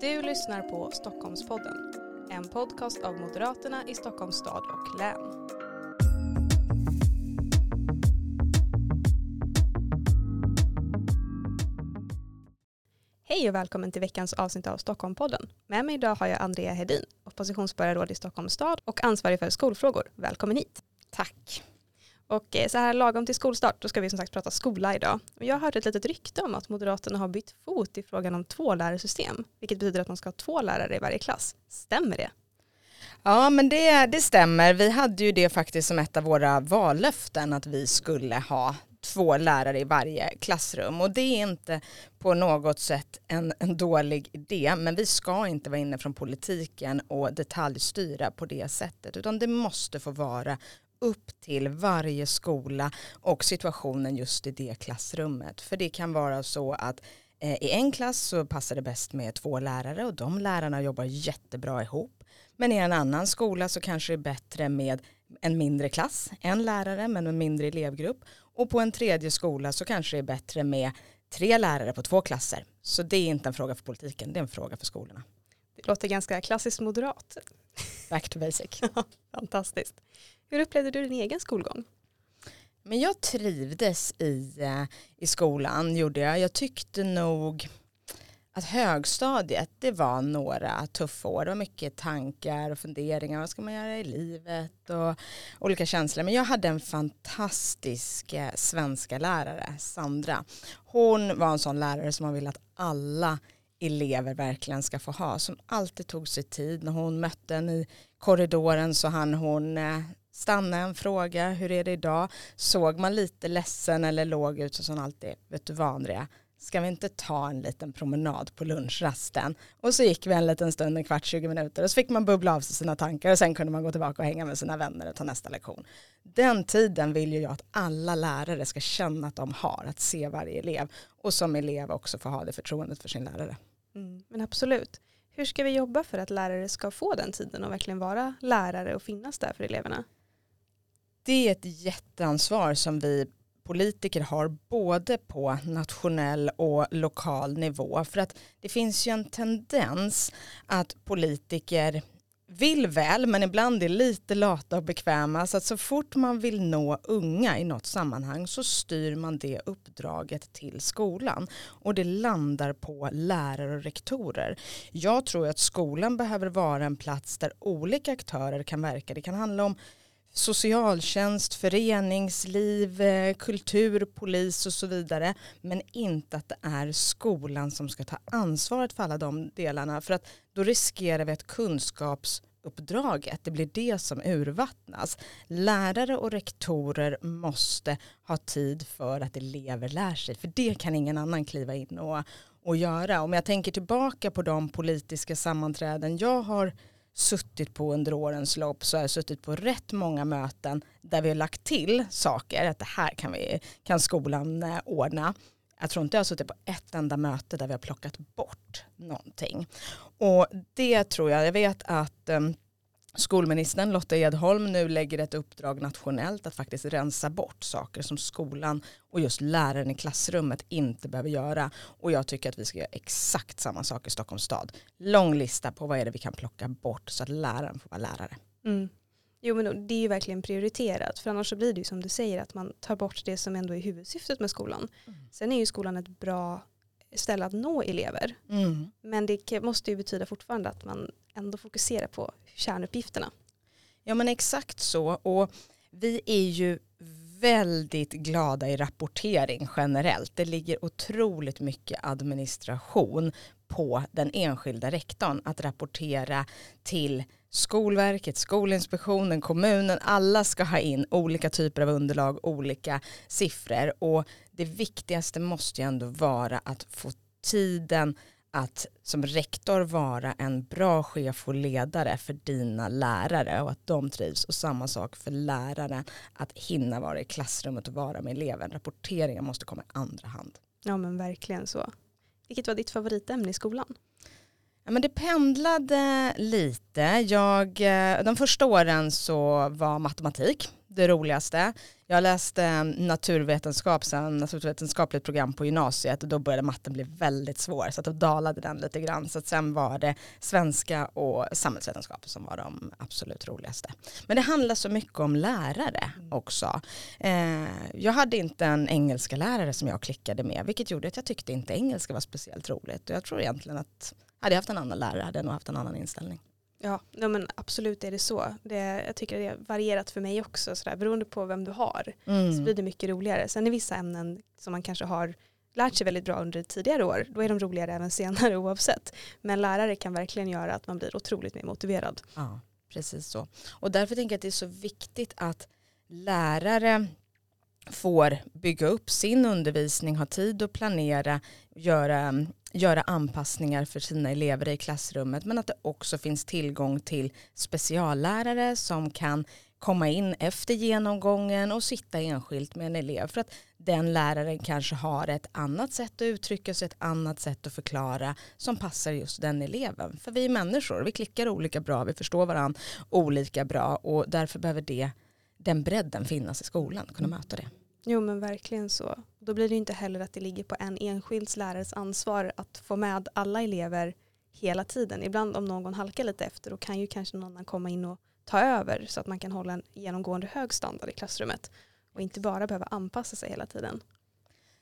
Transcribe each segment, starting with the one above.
Du lyssnar på Stockholmspodden, en podcast av Moderaterna i Stockholms stad och län. Hej och välkommen till veckans avsnitt av Stockholmpodden. Med mig idag har jag Andrea Hedin, oppositionsborgarråd i Stockholms stad och ansvarig för skolfrågor. Välkommen hit. Och eh, så här lagom till skolstart, då ska vi som sagt prata skola idag. Och jag har hört ett litet rykte om att Moderaterna har bytt fot i frågan om två lärarsystem, vilket betyder att man ska ha två lärare i varje klass. Stämmer det? Ja men det, det stämmer. Vi hade ju det faktiskt som ett av våra vallöften att vi skulle ha två lärare i varje klassrum och det är inte på något sätt en, en dålig idé men vi ska inte vara inne från politiken och detaljstyra på det sättet utan det måste få vara upp till varje skola och situationen just i det klassrummet. För det kan vara så att eh, i en klass så passar det bäst med två lärare och de lärarna jobbar jättebra ihop. Men i en annan skola så kanske det är bättre med en mindre klass, en lärare men en mindre elevgrupp. Och på en tredje skola så kanske det är bättre med tre lärare på två klasser. Så det är inte en fråga för politiken, det är en fråga för skolorna. Det låter ganska klassiskt moderat. Back to basic. Fantastiskt. Hur upplevde du din egen skolgång? Men jag trivdes i, eh, i skolan, gjorde jag. Jag tyckte nog att högstadiet, det var några tuffa år. Det var mycket tankar och funderingar. Vad ska man göra i livet och olika känslor. Men jag hade en fantastisk eh, svenska lärare, Sandra. Hon var en sån lärare som man vill att alla elever verkligen ska få ha. Som alltid tog sig tid. När hon mötte en i korridoren så hann hon eh, stanna en fråga, hur är det idag? Såg man lite ledsen eller låg ut så sa hon alltid, vet du vad Andrea, ska vi inte ta en liten promenad på lunchrasten? Och så gick vi en liten stund, en kvart, 20 minuter och så fick man bubbla av sig sina tankar och sen kunde man gå tillbaka och hänga med sina vänner och ta nästa lektion. Den tiden vill ju jag att alla lärare ska känna att de har, att se varje elev och som elev också få ha det förtroendet för sin lärare. Mm, men absolut. Hur ska vi jobba för att lärare ska få den tiden och verkligen vara lärare och finnas där för eleverna? Det är ett jätteansvar som vi politiker har både på nationell och lokal nivå. För att det finns ju en tendens att politiker vill väl men ibland är lite lata och bekväma så att så fort man vill nå unga i något sammanhang så styr man det uppdraget till skolan och det landar på lärare och rektorer. Jag tror att skolan behöver vara en plats där olika aktörer kan verka. Det kan handla om socialtjänst, föreningsliv, eh, kultur, polis och så vidare. Men inte att det är skolan som ska ta ansvaret för alla de delarna. För att då riskerar vi att kunskapsuppdraget, det blir det som urvattnas. Lärare och rektorer måste ha tid för att elever lär sig. För det kan ingen annan kliva in och, och göra. Om jag tänker tillbaka på de politiska sammanträden jag har suttit på under årens lopp så har jag suttit på rätt många möten där vi har lagt till saker, att det här kan, vi, kan skolan eh, ordna. Jag tror inte jag har suttit på ett enda möte där vi har plockat bort någonting. Och det tror jag, jag vet att ehm, skolministern Lotta Edholm nu lägger ett uppdrag nationellt att faktiskt rensa bort saker som skolan och just läraren i klassrummet inte behöver göra. Och jag tycker att vi ska göra exakt samma sak i Stockholms stad. Lång lista på vad är det vi kan plocka bort så att läraren får vara lärare. Mm. Jo men det är ju verkligen prioriterat för annars så blir det ju som du säger att man tar bort det som ändå är huvudsyftet med skolan. Mm. Sen är ju skolan ett bra ställe att nå elever. Mm. Men det måste ju betyda fortfarande att man ändå fokuserar på kärnuppgifterna. Ja men exakt så och vi är ju väldigt glada i rapportering generellt. Det ligger otroligt mycket administration på den enskilda rektorn att rapportera till Skolverket, Skolinspektionen, kommunen, alla ska ha in olika typer av underlag, olika siffror och det viktigaste måste ju ändå vara att få tiden att som rektor vara en bra chef och ledare för dina lärare och att de trivs och samma sak för läraren att hinna vara i klassrummet och vara med eleven. Rapporteringen måste komma i andra hand. Ja men verkligen så. Vilket var ditt favoritämne i skolan? Ja, men det pendlade lite. Jag, eh, de första åren så var matematik det roligaste. Jag läste naturvetenskap, sen naturvetenskapligt program på gymnasiet och då började matten bli väldigt svår så att då dalade den lite grann. Så att sen var det svenska och samhällsvetenskap som var de absolut roligaste. Men det handlar så mycket om lärare också. Eh, jag hade inte en engelska lärare som jag klickade med vilket gjorde att jag tyckte inte engelska var speciellt roligt och jag tror egentligen att hade jag haft en annan lärare hade jag nog haft en annan inställning. Ja, ja men absolut är det så. Det, jag tycker det har varierat för mig också. Sådär, beroende på vem du har mm. så blir det mycket roligare. Sen är vissa ämnen som man kanske har lärt sig väldigt bra under tidigare år, då är de roligare även senare oavsett. Men lärare kan verkligen göra att man blir otroligt mer motiverad. Ja, precis så. Och därför tänker jag att det är så viktigt att lärare får bygga upp sin undervisning, ha tid att planera, göra göra anpassningar för sina elever i klassrummet men att det också finns tillgång till speciallärare som kan komma in efter genomgången och sitta enskilt med en elev för att den läraren kanske har ett annat sätt att uttrycka sig, ett annat sätt att förklara som passar just den eleven. För vi är människor, vi klickar olika bra, vi förstår varandra olika bra och därför behöver det, den bredden finnas i skolan, kunna möta det. Jo men verkligen så. Då blir det inte heller att det ligger på en enskild lärares ansvar att få med alla elever hela tiden. Ibland om någon halkar lite efter då kan ju kanske någon annan komma in och ta över så att man kan hålla en genomgående hög standard i klassrummet och inte bara behöva anpassa sig hela tiden.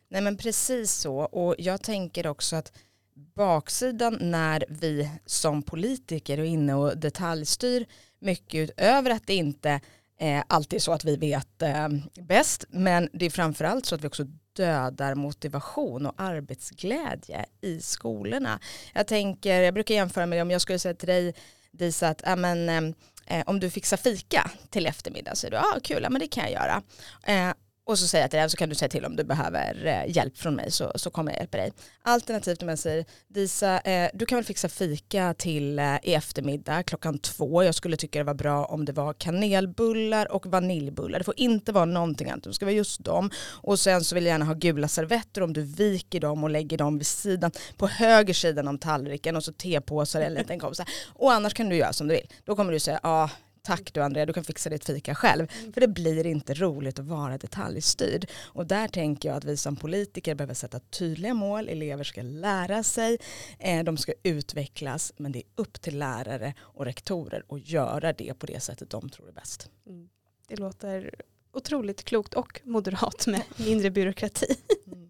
Nej men precis så och jag tänker också att baksidan när vi som politiker är inne och detaljstyr mycket utöver att det inte eh, alltid så att vi vet eh, bäst men det är framförallt så att vi också dödar motivation och arbetsglädje i skolorna. Jag tänker, jag brukar jämföra med om jag skulle säga till dig Disa att äh, men, eh, eh, om du fixar fika till eftermiddag så är du, ja ah, kul, ja, men det kan jag göra. Eh, och så säger jag till dig så kan du säga till om du behöver eh, hjälp från mig så, så kommer jag hjälpa dig. Alternativt om jag säger Disa, eh, du kan väl fixa fika till eh, i eftermiddag klockan två. Jag skulle tycka det var bra om det var kanelbullar och vaniljbullar. Det får inte vara någonting annat, det ska vara just dem. Och sen så vill jag gärna ha gula servetter om du viker dem och lägger dem vid sidan, på höger sidan om tallriken och så tepåsar eller en liten kopp. Och annars kan du göra som du vill. Då kommer du säga, ja ah, tack du Andrea, du kan fixa ditt fika själv. Mm. För det blir inte roligt att vara detaljstyrd. Och där tänker jag att vi som politiker behöver sätta tydliga mål, elever ska lära sig, eh, de ska utvecklas, men det är upp till lärare och rektorer att göra det på det sättet de tror är bäst. Mm. Det låter otroligt klokt och moderat med mindre byråkrati. Mm.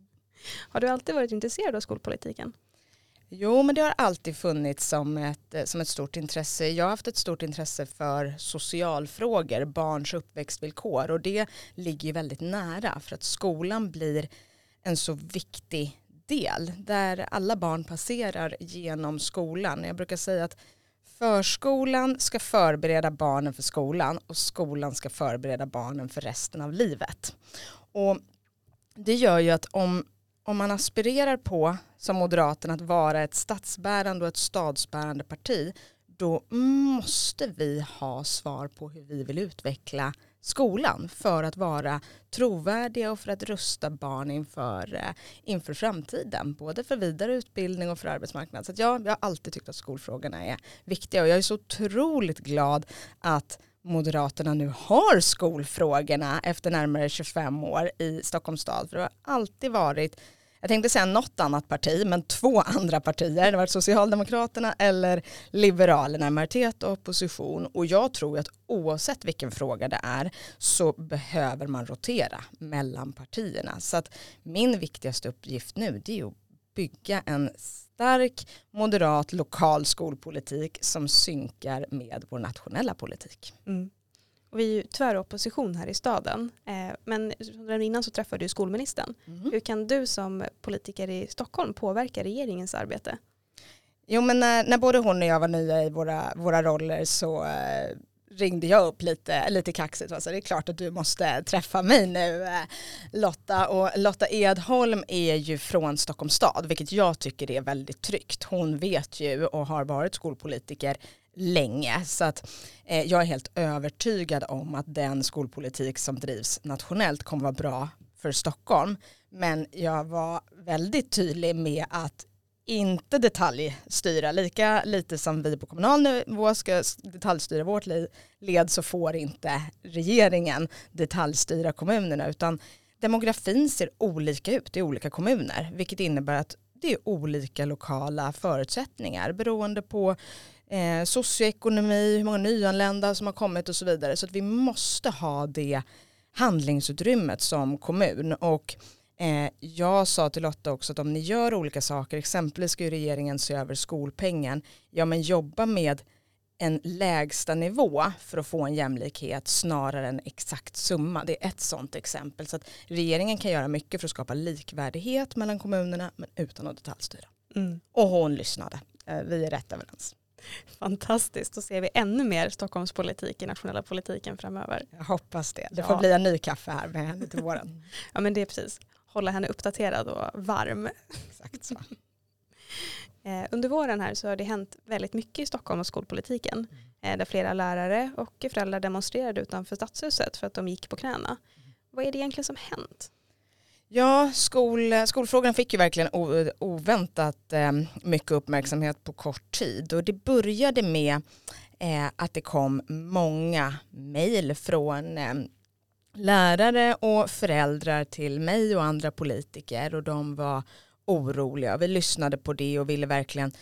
Har du alltid varit intresserad av skolpolitiken? Jo, men det har alltid funnits som ett, eh, som ett stort intresse. Jag har haft ett stort intresse för socialfrågor, barns uppväxtvillkor och det ligger ju väldigt nära för att skolan blir en så viktig del där alla barn passerar genom skolan. Jag brukar säga att förskolan ska förbereda barnen för skolan och skolan ska förbereda barnen för resten av livet. Och det gör ju att om om man aspirerar på, som Moderaterna, att vara ett statsbärande och ett stadsbärande parti, då måste vi ha svar på hur vi vill utveckla skolan för att vara trovärdiga och för att rusta barn inför, eh, inför framtiden. Både för vidare utbildning och för arbetsmarknad. Så ja, jag har alltid tyckt att skolfrågorna är viktiga och jag är så otroligt glad att Moderaterna nu har skolfrågorna efter närmare 25 år i Stockholms stad. För det har alltid varit jag tänkte säga något annat parti, men två andra partier. Det var Socialdemokraterna eller Liberalerna, majoritet och opposition. Och jag tror att oavsett vilken fråga det är så behöver man rotera mellan partierna. Så att min viktigaste uppgift nu det är att bygga en stark moderat lokal skolpolitik som synkar med vår nationella politik. Mm. Och vi är ju tväropposition här i staden. Eh, men innan så träffade du skolministern. Mm. Hur kan du som politiker i Stockholm påverka regeringens arbete? Jo men när, när både hon och jag var nya i våra, våra roller så eh, ringde jag upp lite, lite kaxigt. Alltså det är klart att du måste träffa mig nu eh, Lotta. Och Lotta Edholm är ju från Stockholms stad vilket jag tycker är väldigt tryggt. Hon vet ju och har varit skolpolitiker länge. Så att eh, jag är helt övertygad om att den skolpolitik som drivs nationellt kommer vara bra för Stockholm. Men jag var väldigt tydlig med att inte detaljstyra. Lika lite som vi på kommunal nivå ska detaljstyra vårt led så får inte regeringen detaljstyra kommunerna utan demografin ser olika ut i olika kommuner vilket innebär att det är olika lokala förutsättningar beroende på eh, socioekonomi, hur många nyanlända som har kommit och så vidare. Så att vi måste ha det handlingsutrymmet som kommun. Och eh, jag sa till Lotta också att om ni gör olika saker, exempelvis ska ju regeringen se över skolpengen, ja men jobba med en lägsta nivå för att få en jämlikhet snarare än exakt summa. Det är ett sådant exempel. Så att regeringen kan göra mycket för att skapa likvärdighet mellan kommunerna men utan att detaljstyra. Mm. Och hon lyssnade. Eh, vi är rätt överens. Fantastiskt, då ser vi ännu mer Stockholmspolitik i nationella politiken framöver. Jag hoppas det. Det får ja. bli en ny kaffe här med henne till våren. ja men det är precis, hålla henne uppdaterad och varm. Exakt så. Eh, under våren här så har det hänt väldigt mycket i Stockholm och skolpolitiken. Mm. där flera lärare och föräldrar demonstrerade utanför stadshuset för att de gick på knäna. Mm. Vad är det egentligen som hänt? Ja, skol, skolfrågan fick ju verkligen oväntat eh, mycket uppmärksamhet på kort tid och det började med eh, att det kom många mejl från eh, lärare och föräldrar till mig och andra politiker och de var oroliga. Vi lyssnade på det och ville verkligen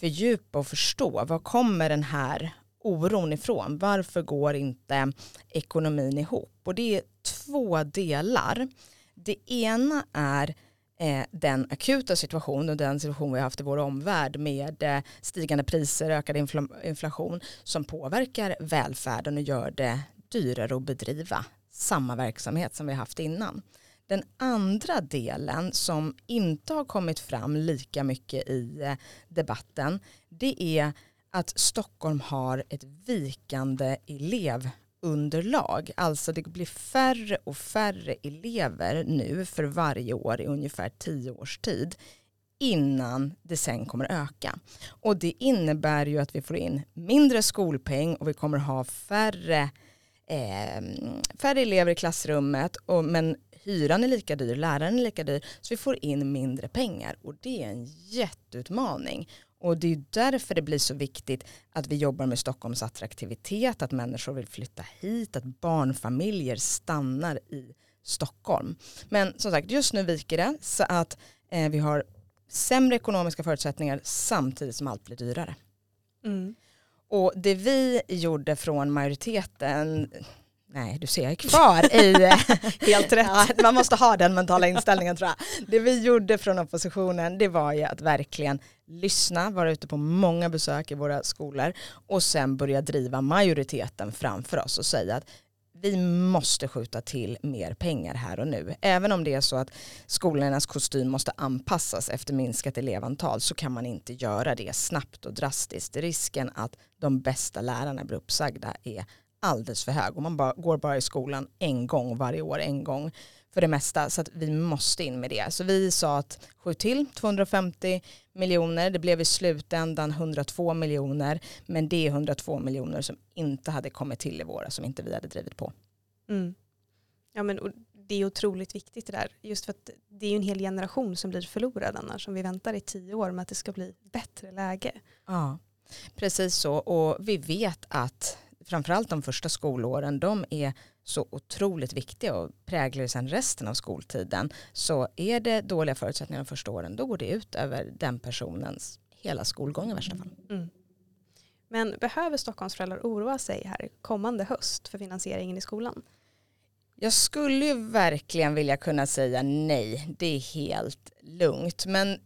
fördjupa och förstå var kommer den här oron ifrån? Varför går inte ekonomin ihop? Och det är två delar. Det ena är eh, den akuta situationen och den situation vi har haft i vår omvärld med eh, stigande priser, ökad infl inflation som påverkar välfärden och gör det dyrare att bedriva samma verksamhet som vi har haft innan. Den andra delen som inte har kommit fram lika mycket i eh, debatten det är att Stockholm har ett vikande elev elevunderlag. Alltså det blir färre och färre elever nu för varje år i ungefär tio års tid innan det sen kommer öka. Och det innebär ju att vi får in mindre skolpeng och vi kommer ha färre, eh, färre elever i klassrummet och, men hyran är lika dyr, läraren är lika dyr, så vi får in mindre pengar och det är en jätteutmaning. Och det är därför det blir så viktigt att vi jobbar med Stockholms attraktivitet, att människor vill flytta hit, att barnfamiljer stannar i Stockholm. Men som sagt, just nu viker det så att eh, vi har sämre ekonomiska förutsättningar samtidigt som allt blir dyrare. Mm. Och det vi gjorde från majoriteten Nej, du ser, jag är kvar i... Helt rätt. Ja, man måste ha den mentala inställningen tror jag. Det vi gjorde från oppositionen det var ju att verkligen lyssna, vara ute på många besök i våra skolor och sen börja driva majoriteten framför oss och säga att vi måste skjuta till mer pengar här och nu. Även om det är så att skolornas kostym måste anpassas efter minskat elevantal så kan man inte göra det snabbt och drastiskt. Risken att de bästa lärarna blir uppsagda är alldeles för hög och man bara, går bara i skolan en gång varje år, en gång för det mesta så att vi måste in med det. Så vi sa att skjut till 250 miljoner, det blev i slutändan 102 miljoner men det är 102 miljoner som inte hade kommit till i våra som inte vi hade drivit på. Mm. Ja men det är otroligt viktigt det där, just för att det är en hel generation som blir förlorad annars om vi väntar i tio år med att det ska bli bättre läge. Ja, precis så och vi vet att framförallt de första skolåren, de är så otroligt viktiga och präglar sen resten av skoltiden. Så är det dåliga förutsättningar de första åren, då går det ut över den personens hela skolgång i värsta fall. Mm. Men behöver Stockholmsföräldrar oroa sig här kommande höst för finansieringen i skolan? Jag skulle ju verkligen vilja kunna säga nej, det är helt lugnt. Men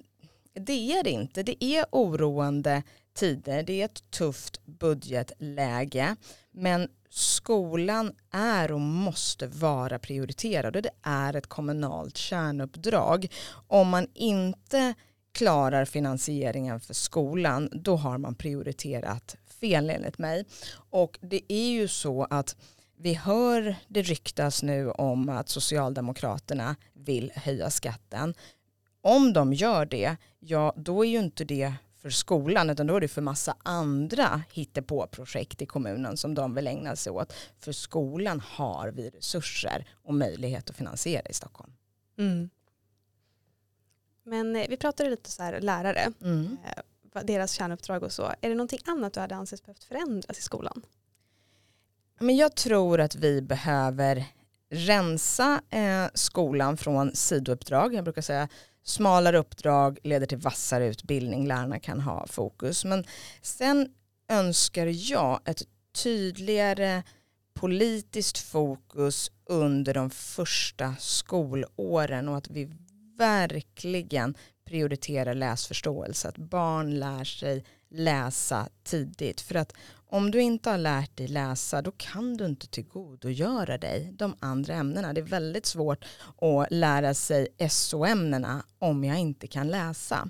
det är det inte. Det är oroande tider. Det är ett tufft budgetläge. Men skolan är och måste vara prioriterad och det är ett kommunalt kärnuppdrag. Om man inte klarar finansieringen för skolan då har man prioriterat fel enligt mig. Och det är ju så att vi hör det ryktas nu om att Socialdemokraterna vill höja skatten. Om de gör det, ja då är ju inte det för skolan utan då är det för massa andra hittepå-projekt i kommunen som de vill ägna sig åt. För skolan har vi resurser och möjlighet att finansiera i Stockholm. Mm. Men eh, vi pratade lite så här lärare, mm. eh, deras kärnuppdrag och så. Är det någonting annat du hade ansett behövt förändras i skolan? Men jag tror att vi behöver rensa eh, skolan från sidouppdrag. Jag brukar säga smalare uppdrag leder till vassare utbildning. Lärarna kan ha fokus. Men sen önskar jag ett tydligare politiskt fokus under de första skolåren och att vi verkligen prioriterar läsförståelse. Att barn lär sig läsa tidigt. För att om du inte har lärt dig läsa då kan du inte tillgodogöra dig de andra ämnena. Det är väldigt svårt att lära sig SO-ämnena om jag inte kan läsa.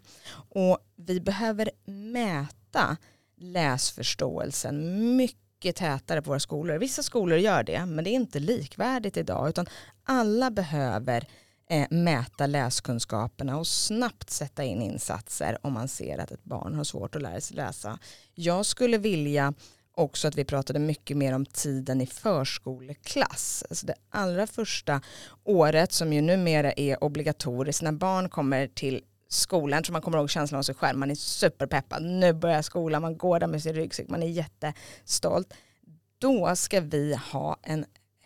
Och vi behöver mäta läsförståelsen mycket tätare på våra skolor. Vissa skolor gör det men det är inte likvärdigt idag utan alla behöver eh, mäta läskunskaperna och snabbt sätta in insatser om man ser att ett barn har svårt att lära sig läsa. Jag skulle vilja också att vi pratade mycket mer om tiden i förskoleklass. Alltså det allra första året som ju numera är obligatoriskt när barn kommer till skolan, tror man kommer ihåg känslan av sig själv, man är superpeppad, nu börjar skolan, man går där med sin ryggsäck, man är jättestolt. Då ska vi ha en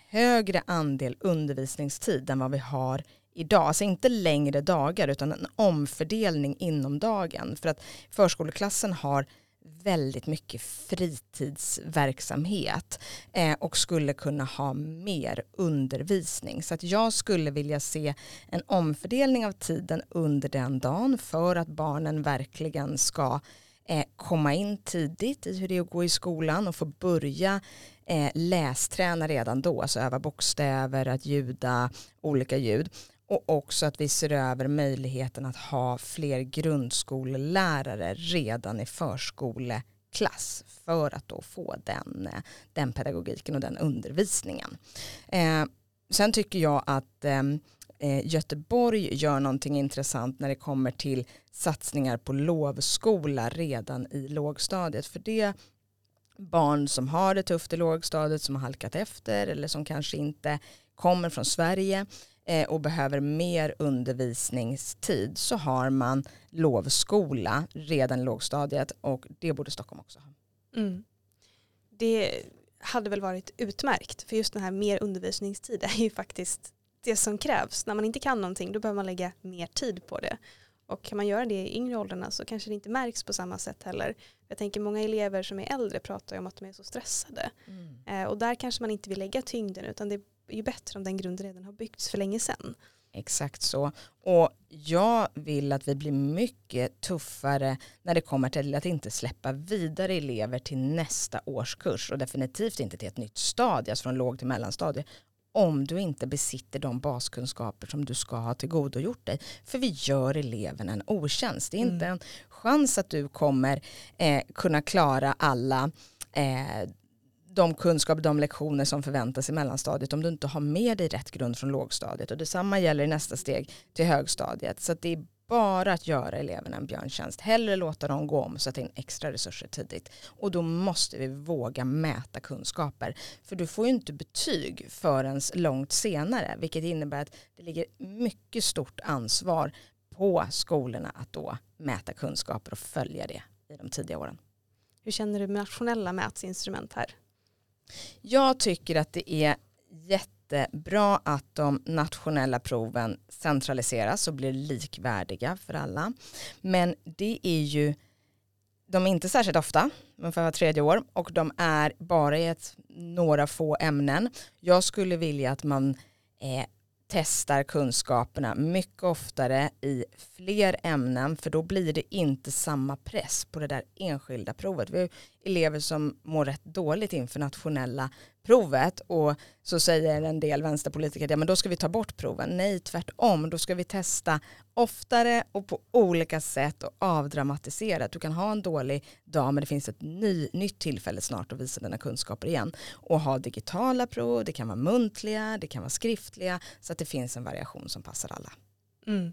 högre andel undervisningstid än vad vi har idag. Alltså inte längre dagar utan en omfördelning inom dagen. För att förskoleklassen har väldigt mycket fritidsverksamhet eh, och skulle kunna ha mer undervisning. Så att jag skulle vilja se en omfördelning av tiden under den dagen för att barnen verkligen ska eh, komma in tidigt i hur det är att gå i skolan och få börja eh, lästräna redan då, alltså öva bokstäver, att ljuda olika ljud och också att vi ser över möjligheten att ha fler grundskolelärare redan i förskoleklass för att då få den, den pedagogiken och den undervisningen. Eh, sen tycker jag att ehm, eh, Göteborg gör någonting intressant när det kommer till satsningar på lovskola redan i lågstadiet. För det barn som har det tufft i lågstadiet, som har halkat efter eller som kanske inte kommer från Sverige och behöver mer undervisningstid så har man lovskola redan i lågstadiet och det borde Stockholm också ha. Mm. Det hade väl varit utmärkt för just den här mer undervisningstid är ju faktiskt det som krävs. När man inte kan någonting då behöver man lägga mer tid på det. Och kan man göra det i yngre åldrarna så kanske det inte märks på samma sätt heller. Jag tänker många elever som är äldre pratar om att de är så stressade. Mm. Eh, och där kanske man inte vill lägga tyngden utan det är ju bättre om den grunden redan har byggts för länge sedan. Exakt så. Och jag vill att vi blir mycket tuffare när det kommer till att inte släppa vidare elever till nästa årskurs och definitivt inte till ett nytt stadie, alltså från låg till mellanstadie om du inte besitter de baskunskaper som du ska ha tillgodogjort dig. För vi gör eleven en otjänst. Det är inte mm. en chans att du kommer eh, kunna klara alla eh, de kunskaper, de lektioner som förväntas i mellanstadiet om du inte har med dig rätt grund från lågstadiet. Och detsamma gäller i nästa steg till högstadiet. Så det är bara att göra eleverna en björntjänst. Hellre låta dem gå om och sätta in extra resurser tidigt. Och då måste vi våga mäta kunskaper. För du får ju inte betyg förrän långt senare. Vilket innebär att det ligger mycket stort ansvar på skolorna att då mäta kunskaper och följa det i de tidiga åren. Hur känner du med nationella mätinstrument här? Jag tycker att det är jättebra att de nationella proven centraliseras och blir likvärdiga för alla. Men det är ju, de är inte särskilt ofta, ungefär var tredje år och de är bara i ett, några få ämnen. Jag skulle vilja att man eh, testar kunskaperna mycket oftare i fler ämnen för då blir det inte samma press på det där enskilda provet. Vi har elever som mår rätt dåligt inför nationella provet och så säger en del vänsterpolitiker att ja, men då ska vi ta bort proven. Nej, tvärtom. Då ska vi testa oftare och på olika sätt och avdramatiserat. Du kan ha en dålig dag men det finns ett ny, nytt tillfälle snart att visa dina kunskaper igen. Och ha digitala prov, det kan vara muntliga, det kan vara skriftliga så att det finns en variation som passar alla. Mm.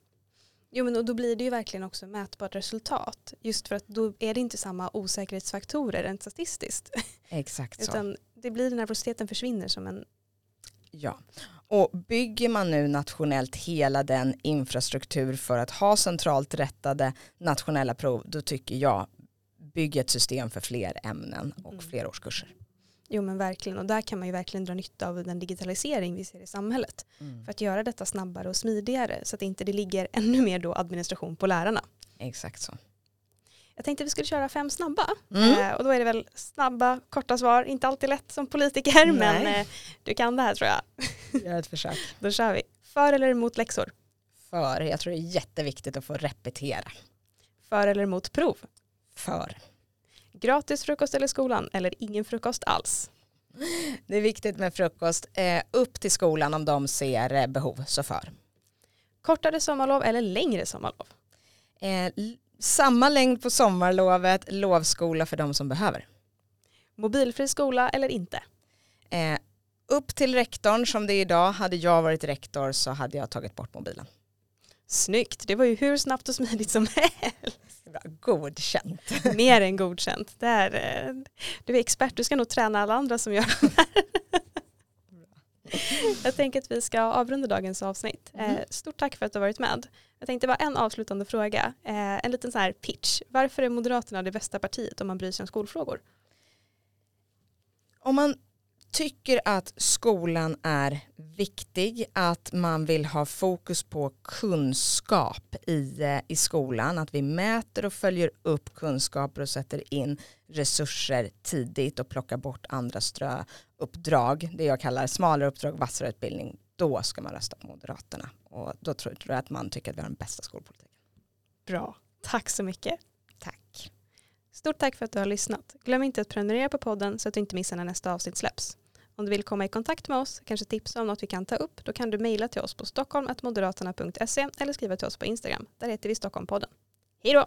Jo men och då blir det ju verkligen också mätbart resultat. Just för att då är det inte samma osäkerhetsfaktorer rent statistiskt. Exakt så. Utan det blir nervositeten försvinner som en Ja, Och bygger man nu nationellt hela den infrastruktur för att ha centralt rättade nationella prov, då tycker jag bygg ett system för fler ämnen och mm. fler årskurser. Jo men verkligen och där kan man ju verkligen dra nytta av den digitalisering vi ser i samhället. Mm. För att göra detta snabbare och smidigare så att inte det ligger ännu mer då administration på lärarna. Exakt så. Jag tänkte vi skulle köra fem snabba. Mm. Eh, och då är det väl snabba, korta svar. Inte alltid lätt som politiker Nej. men eh, du kan det här tror jag. Gör ett försök. då kör vi. För eller emot läxor? För. Jag tror det är jätteviktigt att få repetera. För eller emot prov? För. Gratis frukost eller skolan eller ingen frukost alls? Det är viktigt med frukost. Eh, upp till skolan om de ser eh, behov, så för. Kortare sommarlov eller längre sommarlov? Eh, samma längd på sommarlovet, lovskola för de som behöver. Mobilfri skola eller inte? Eh, upp till rektorn som det är idag. Hade jag varit rektor så hade jag tagit bort mobilen. Snyggt, det var ju hur snabbt och smidigt som helst. Godkänt. Mer än godkänt. Det är, eh, du är expert, du ska nog träna alla andra som gör det här. Jag tänker att vi ska avrunda dagens avsnitt. Mm. Stort tack för att du har varit med. Jag tänkte bara en avslutande fråga. Eh, en liten så här pitch. Varför är Moderaterna det bästa partiet om man bryr sig om skolfrågor? Om man tycker att skolan är viktig, att man vill ha fokus på kunskap i, eh, i skolan, att vi mäter och följer upp kunskaper och sätter in resurser tidigt och plockar bort andra ströuppdrag, det jag kallar smalare uppdrag, vassare utbildning, då ska man rösta på Moderaterna. Och då tror jag att man tycker att vi har den bästa skolpolitiken. Bra, tack så mycket. Tack. Stort tack för att du har lyssnat. Glöm inte att prenumerera på podden så att du inte missar när nästa avsnitt släpps. Om du vill komma i kontakt med oss, kanske tipsa om något vi kan ta upp, då kan du mejla till oss på stockholmoderaterna.se eller skriva till oss på Instagram. Där heter vi Stockholmpodden. Hej då!